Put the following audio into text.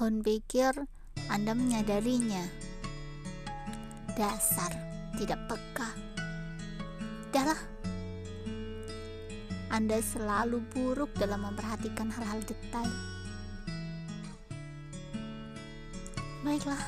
Hun pikir Anda menyadarinya. Dasar tidak peka. Dahlah, Anda selalu buruk dalam memperhatikan hal-hal detail. Baiklah,